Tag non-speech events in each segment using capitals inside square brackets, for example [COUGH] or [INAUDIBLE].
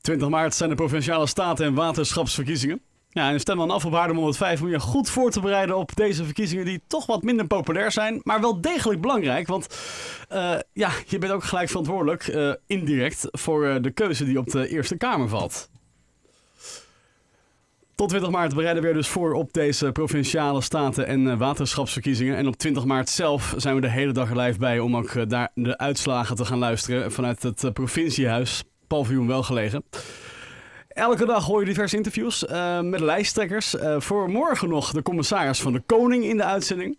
20 maart zijn de provinciale staten- en waterschapsverkiezingen. Ja, en stem dan af op Haarlem 105 om je goed voor te bereiden op deze verkiezingen die toch wat minder populair zijn, maar wel degelijk belangrijk. Want uh, ja, je bent ook gelijk verantwoordelijk, uh, indirect, voor uh, de keuze die op de Eerste Kamer valt. Tot 20 maart bereiden we er dus voor op deze provinciale staten- en waterschapsverkiezingen. En op 20 maart zelf zijn we de hele dag er live bij om ook daar de uitslagen te gaan luisteren vanuit het provinciehuis, paviljoen welgelegen. Elke dag hoor je diverse interviews uh, met lijsttrekkers. Uh, voor morgen nog de commissaris van de Koning in de uitzending.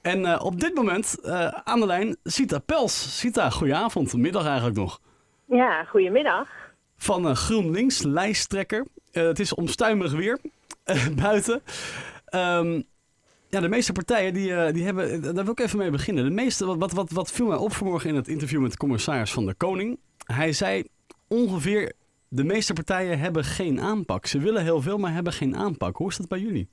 En uh, op dit moment aan de lijn Sita Pels. Sita, goedenavond. Middag eigenlijk nog. Ja, goedemiddag. Van GroenLinks, lijsttrekker. het is omstuimig weer buiten. Um, ja, de meeste partijen die, die hebben. Daar wil ik even mee beginnen. De meeste, wat, wat, wat viel mij op vanmorgen in het interview met de commissaris van de Koning. Hij zei ongeveer de meeste partijen hebben geen aanpak. Ze willen heel veel, maar hebben geen aanpak. Hoe is dat bij jullie?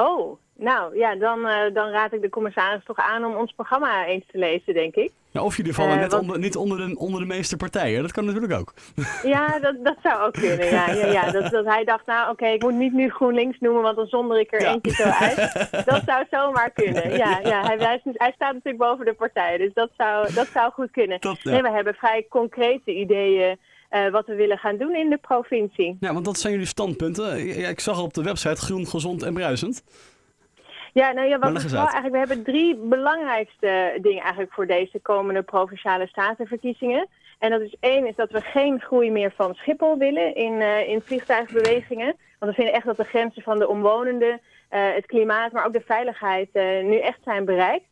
Oh, nou ja, dan, uh, dan raad ik de commissaris toch aan om ons programma eens te lezen, denk ik. Ja, of jullie vallen uh, net onder, niet onder de, onder de meeste partijen. Dat kan natuurlijk ook. [LAUGHS] Ja, dat, dat zou ook kunnen. Ja, ja, ja. Dat, dat hij dacht, nou oké, okay, ik moet niet nu GroenLinks noemen, want dan zonder ik er ja. eentje zo uit. [LAUGHS] Dat zou zomaar kunnen. Ja, ja. Hij, hij, hij staat natuurlijk boven de partijen, dus dat zou, dat zou goed kunnen. Dat, ja. Nee, we hebben vrij concrete ideeën wat we willen gaan doen in de provincie. Ja, want dat zijn jullie standpunten. Ja, ik zag op de website groen, gezond en bruisend. Ja, nou ja, wat we, vooral, eigenlijk, we hebben drie belangrijkste dingen eigenlijk voor deze komende provinciale statenverkiezingen. En dat is één, is dat we geen groei meer van Schiphol willen in, uh, in vliegtuigbewegingen. Want we vinden echt dat de grenzen van de omwonenden, uh, het klimaat, maar ook de veiligheid uh, nu echt zijn bereikt.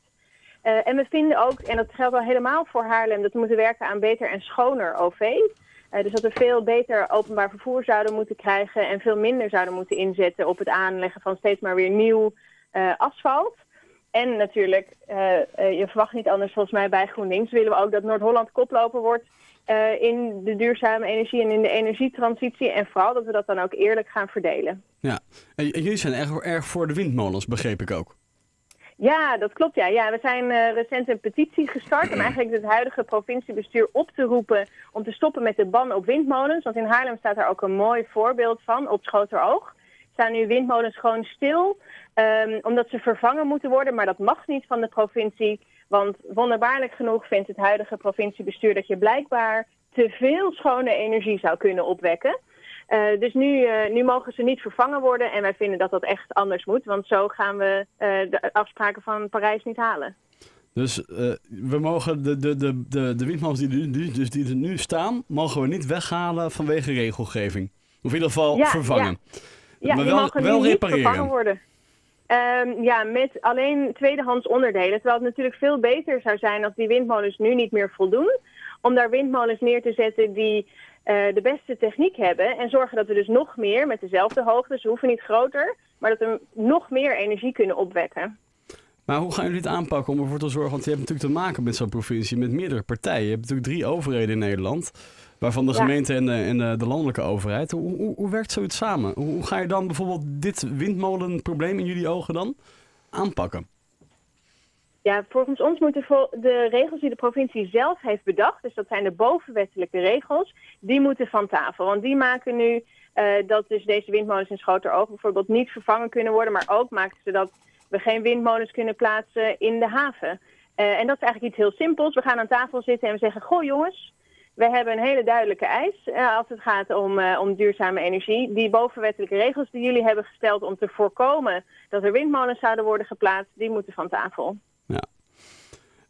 en we vinden ook, en dat geldt al helemaal voor Haarlem, dat we moeten werken aan beter en schoner OV. Uh, dus dat we veel beter openbaar vervoer zouden moeten krijgen en veel minder zouden moeten inzetten op het aanleggen van steeds maar weer nieuw uh, asfalt. En natuurlijk, uh, je verwacht niet anders volgens mij bij GroenLinks, willen we ook dat Noord-Holland koploper wordt in de duurzame energie en in de energietransitie. En vooral dat we dat dan ook eerlijk gaan verdelen. Ja, en jullie zijn erg, erg voor de windmolens, begreep ik ook. Ja, dat klopt. Ja. Ja, we zijn uh, recent een petitie gestart om eigenlijk het huidige provinciebestuur op te roepen om te stoppen met de ban op windmolens. Want in Haarlem staat daar ook een mooi voorbeeld van op Schoteroog. Staan nu windmolens gewoon stil, um, omdat ze vervangen moeten worden. Maar dat mag niet van de provincie. Want wonderbaarlijk genoeg vindt het huidige provinciebestuur dat je blijkbaar te veel schone energie zou kunnen opwekken. Uh, dus nu, uh, nu mogen ze niet vervangen worden en wij vinden dat dat echt anders moet. Want zo gaan we uh, de afspraken van Parijs niet halen. Dus we mogen de, de, de, de, de windmolens die, nu, dus die er nu staan, mogen we niet weghalen vanwege regelgeving. Of in ieder geval ja, vervangen. Ja, ja maar die wel, mogen wel niet vervangen worden. Um, ja, met alleen tweedehands onderdelen. Terwijl het natuurlijk veel beter zou zijn als die windmolens nu niet meer voldoen. Om daar windmolens neer te zetten die uh, de beste techniek hebben. En zorgen dat we dus nog meer met dezelfde hoogte, ze hoeven niet groter, maar dat we nog meer energie kunnen opwekken. Maar hoe gaan jullie het aanpakken om ervoor te zorgen? Want je hebt natuurlijk te maken met zo'n provincie met meerdere partijen. Je hebt natuurlijk drie overheden in Nederland, waarvan de ja. gemeente en, de, en de, de, landelijke overheid. Hoe, hoe, hoe werkt zoiets samen? Hoe, hoe ga je dan bijvoorbeeld dit windmolenprobleem in jullie ogen dan aanpakken? Ja, volgens ons moeten de regels die de provincie zelf heeft bedacht, dus dat zijn de bovenwettelijke regels, die moeten van tafel. Want die maken nu uh, dat dus deze windmolens in Schoteroog bijvoorbeeld niet vervangen kunnen worden, maar ook maken ze dat we geen windmolens kunnen plaatsen in de haven. Uh, en dat is eigenlijk iets heel simpels. We gaan aan tafel zitten en we zeggen, goh jongens, we hebben een hele duidelijke eis uh, als het gaat om, om duurzame energie. Die bovenwettelijke regels die jullie hebben gesteld om te voorkomen dat er windmolens zouden worden geplaatst, die moeten van tafel. Ja.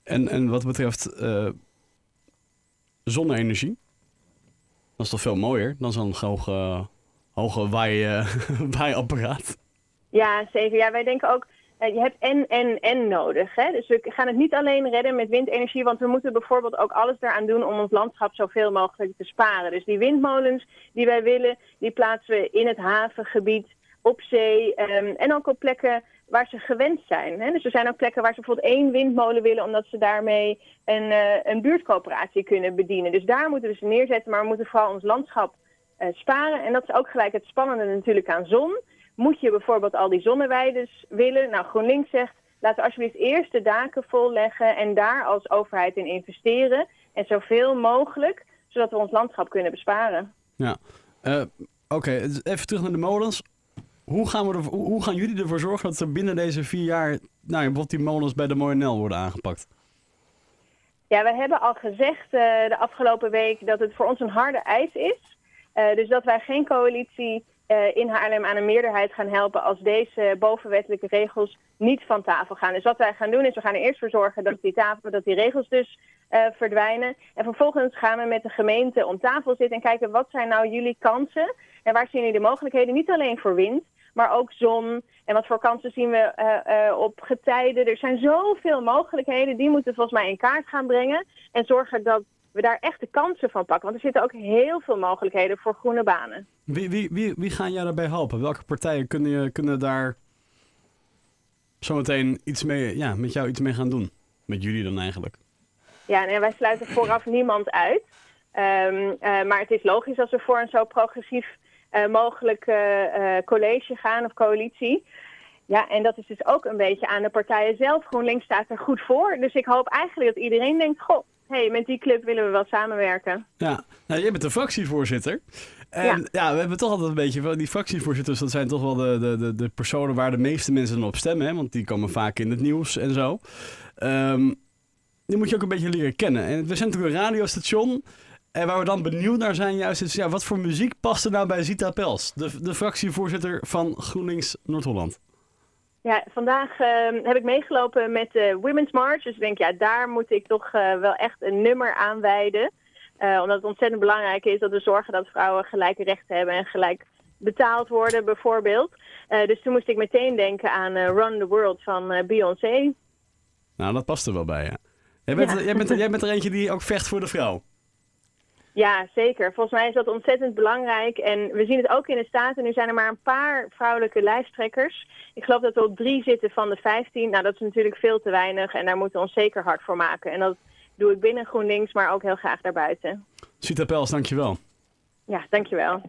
En, en wat betreft uh, zonne-energie, dat is toch veel mooier dan zo'n hoge, hoge waai, [LAUGHS] uh, waaiapparaat? Ja, zeker. Ja, wij denken ook, uh, je hebt en, en, en nodig. Hè? Dus we gaan het niet alleen redden met windenergie, want we moeten bijvoorbeeld ook alles eraan doen om ons landschap zoveel mogelijk te sparen. Dus die windmolens die wij willen, die plaatsen we in het havengebied, op zee um, en ook op plekken waar ze gewend zijn. Hè? Dus er zijn ook plekken waar ze bijvoorbeeld één windmolen willen... omdat ze daarmee een, uh, een buurtcoöperatie kunnen bedienen. Dus daar moeten we ze neerzetten, maar we moeten vooral ons landschap uh, sparen. En dat is ook gelijk het spannende natuurlijk aan zon. Moet je bijvoorbeeld al die zonneweides willen? Nou, GroenLinks zegt, laten we alsjeblieft eerst de daken volleggen... en daar als overheid in investeren. En zoveel mogelijk zodat we ons landschap kunnen besparen. Ja, oké. Even terug naar de molens. Hoe gaan, we er, hoe gaan jullie ervoor zorgen dat er binnen deze vier jaar, nou, bijvoorbeeld die molens bij de Moyennel worden aangepakt? Ja, we hebben al gezegd de afgelopen week dat het voor ons een harde eis is. dus dat wij geen coalitie uh, in Haarlem aan een meerderheid gaan helpen als deze bovenwettelijke regels niet van tafel gaan. Dus wat wij gaan doen is, we gaan er eerst voor zorgen dat die, tafel, dat die regels dus verdwijnen. En vervolgens gaan we met de gemeente om tafel zitten en kijken wat zijn nou jullie kansen en waar zien jullie de mogelijkheden, niet alleen voor wind, maar ook zon. En wat voor kansen zien we uh, op getijden. Er zijn zoveel mogelijkheden, die moeten volgens mij in kaart gaan brengen en zorgen dat we daar echt de kansen van pakken. Want er zitten ook heel veel mogelijkheden voor groene banen. Wie, wie, wie, wie gaan jij daarbij helpen? Welke partijen kunnen, kunnen daar zometeen iets mee, ja, met jou iets mee gaan doen? Met jullie dan eigenlijk? Ja, nee, wij sluiten vooraf niemand uit. Um, uh, maar het is logisch als we voor een zo progressief mogelijk uh, college gaan of coalitie. Ja, en dat is dus ook een beetje aan de partijen zelf. GroenLinks staat er goed voor. Dus ik hoop eigenlijk dat iedereen denkt, goh, hey, met die club willen we wel samenwerken. Ja, nou, jij bent de fractievoorzitter. En ja. ja. we hebben toch altijd een beetje, die fractievoorzitters, dat zijn toch wel de, de, de, de personen waar de meeste mensen op stemmen. Hè? Want die komen vaak in het nieuws en zo. Um, die moet je ook een beetje leren kennen. En we zijn natuurlijk een radiostation. En waar we dan benieuwd naar zijn, juist is ja, wat voor muziek past er nou bij Zita Pels, de, de fractievoorzitter van GroenLinks Noord-Holland? Ja, vandaag uh, heb ik meegelopen met de Women's March. Dus ik denk, ja, daar moet ik toch uh, wel echt een nummer aan wijden. Uh, omdat het ontzettend belangrijk is dat we zorgen dat vrouwen gelijke rechten hebben en gelijk betaald worden, bijvoorbeeld. dus toen moest ik meteen denken aan Run the World van Beyoncé. Nou, dat past er wel bij, ja. Jij bent, ja. Jij, bent, jij bent er eentje die ook vecht voor de vrouw. Ja, zeker. Volgens mij is dat ontzettend belangrijk. En we zien het ook in de Staten. Nu zijn er maar een paar vrouwelijke lijsttrekkers. Ik geloof dat we op drie zitten van de vijftien. Nou, dat is natuurlijk veel te weinig. En daar moeten we ons zeker hard voor maken. En dat doe ik binnen GroenLinks, maar ook heel graag daarbuiten. Sita Pels, dankjewel. Ja, dankjewel.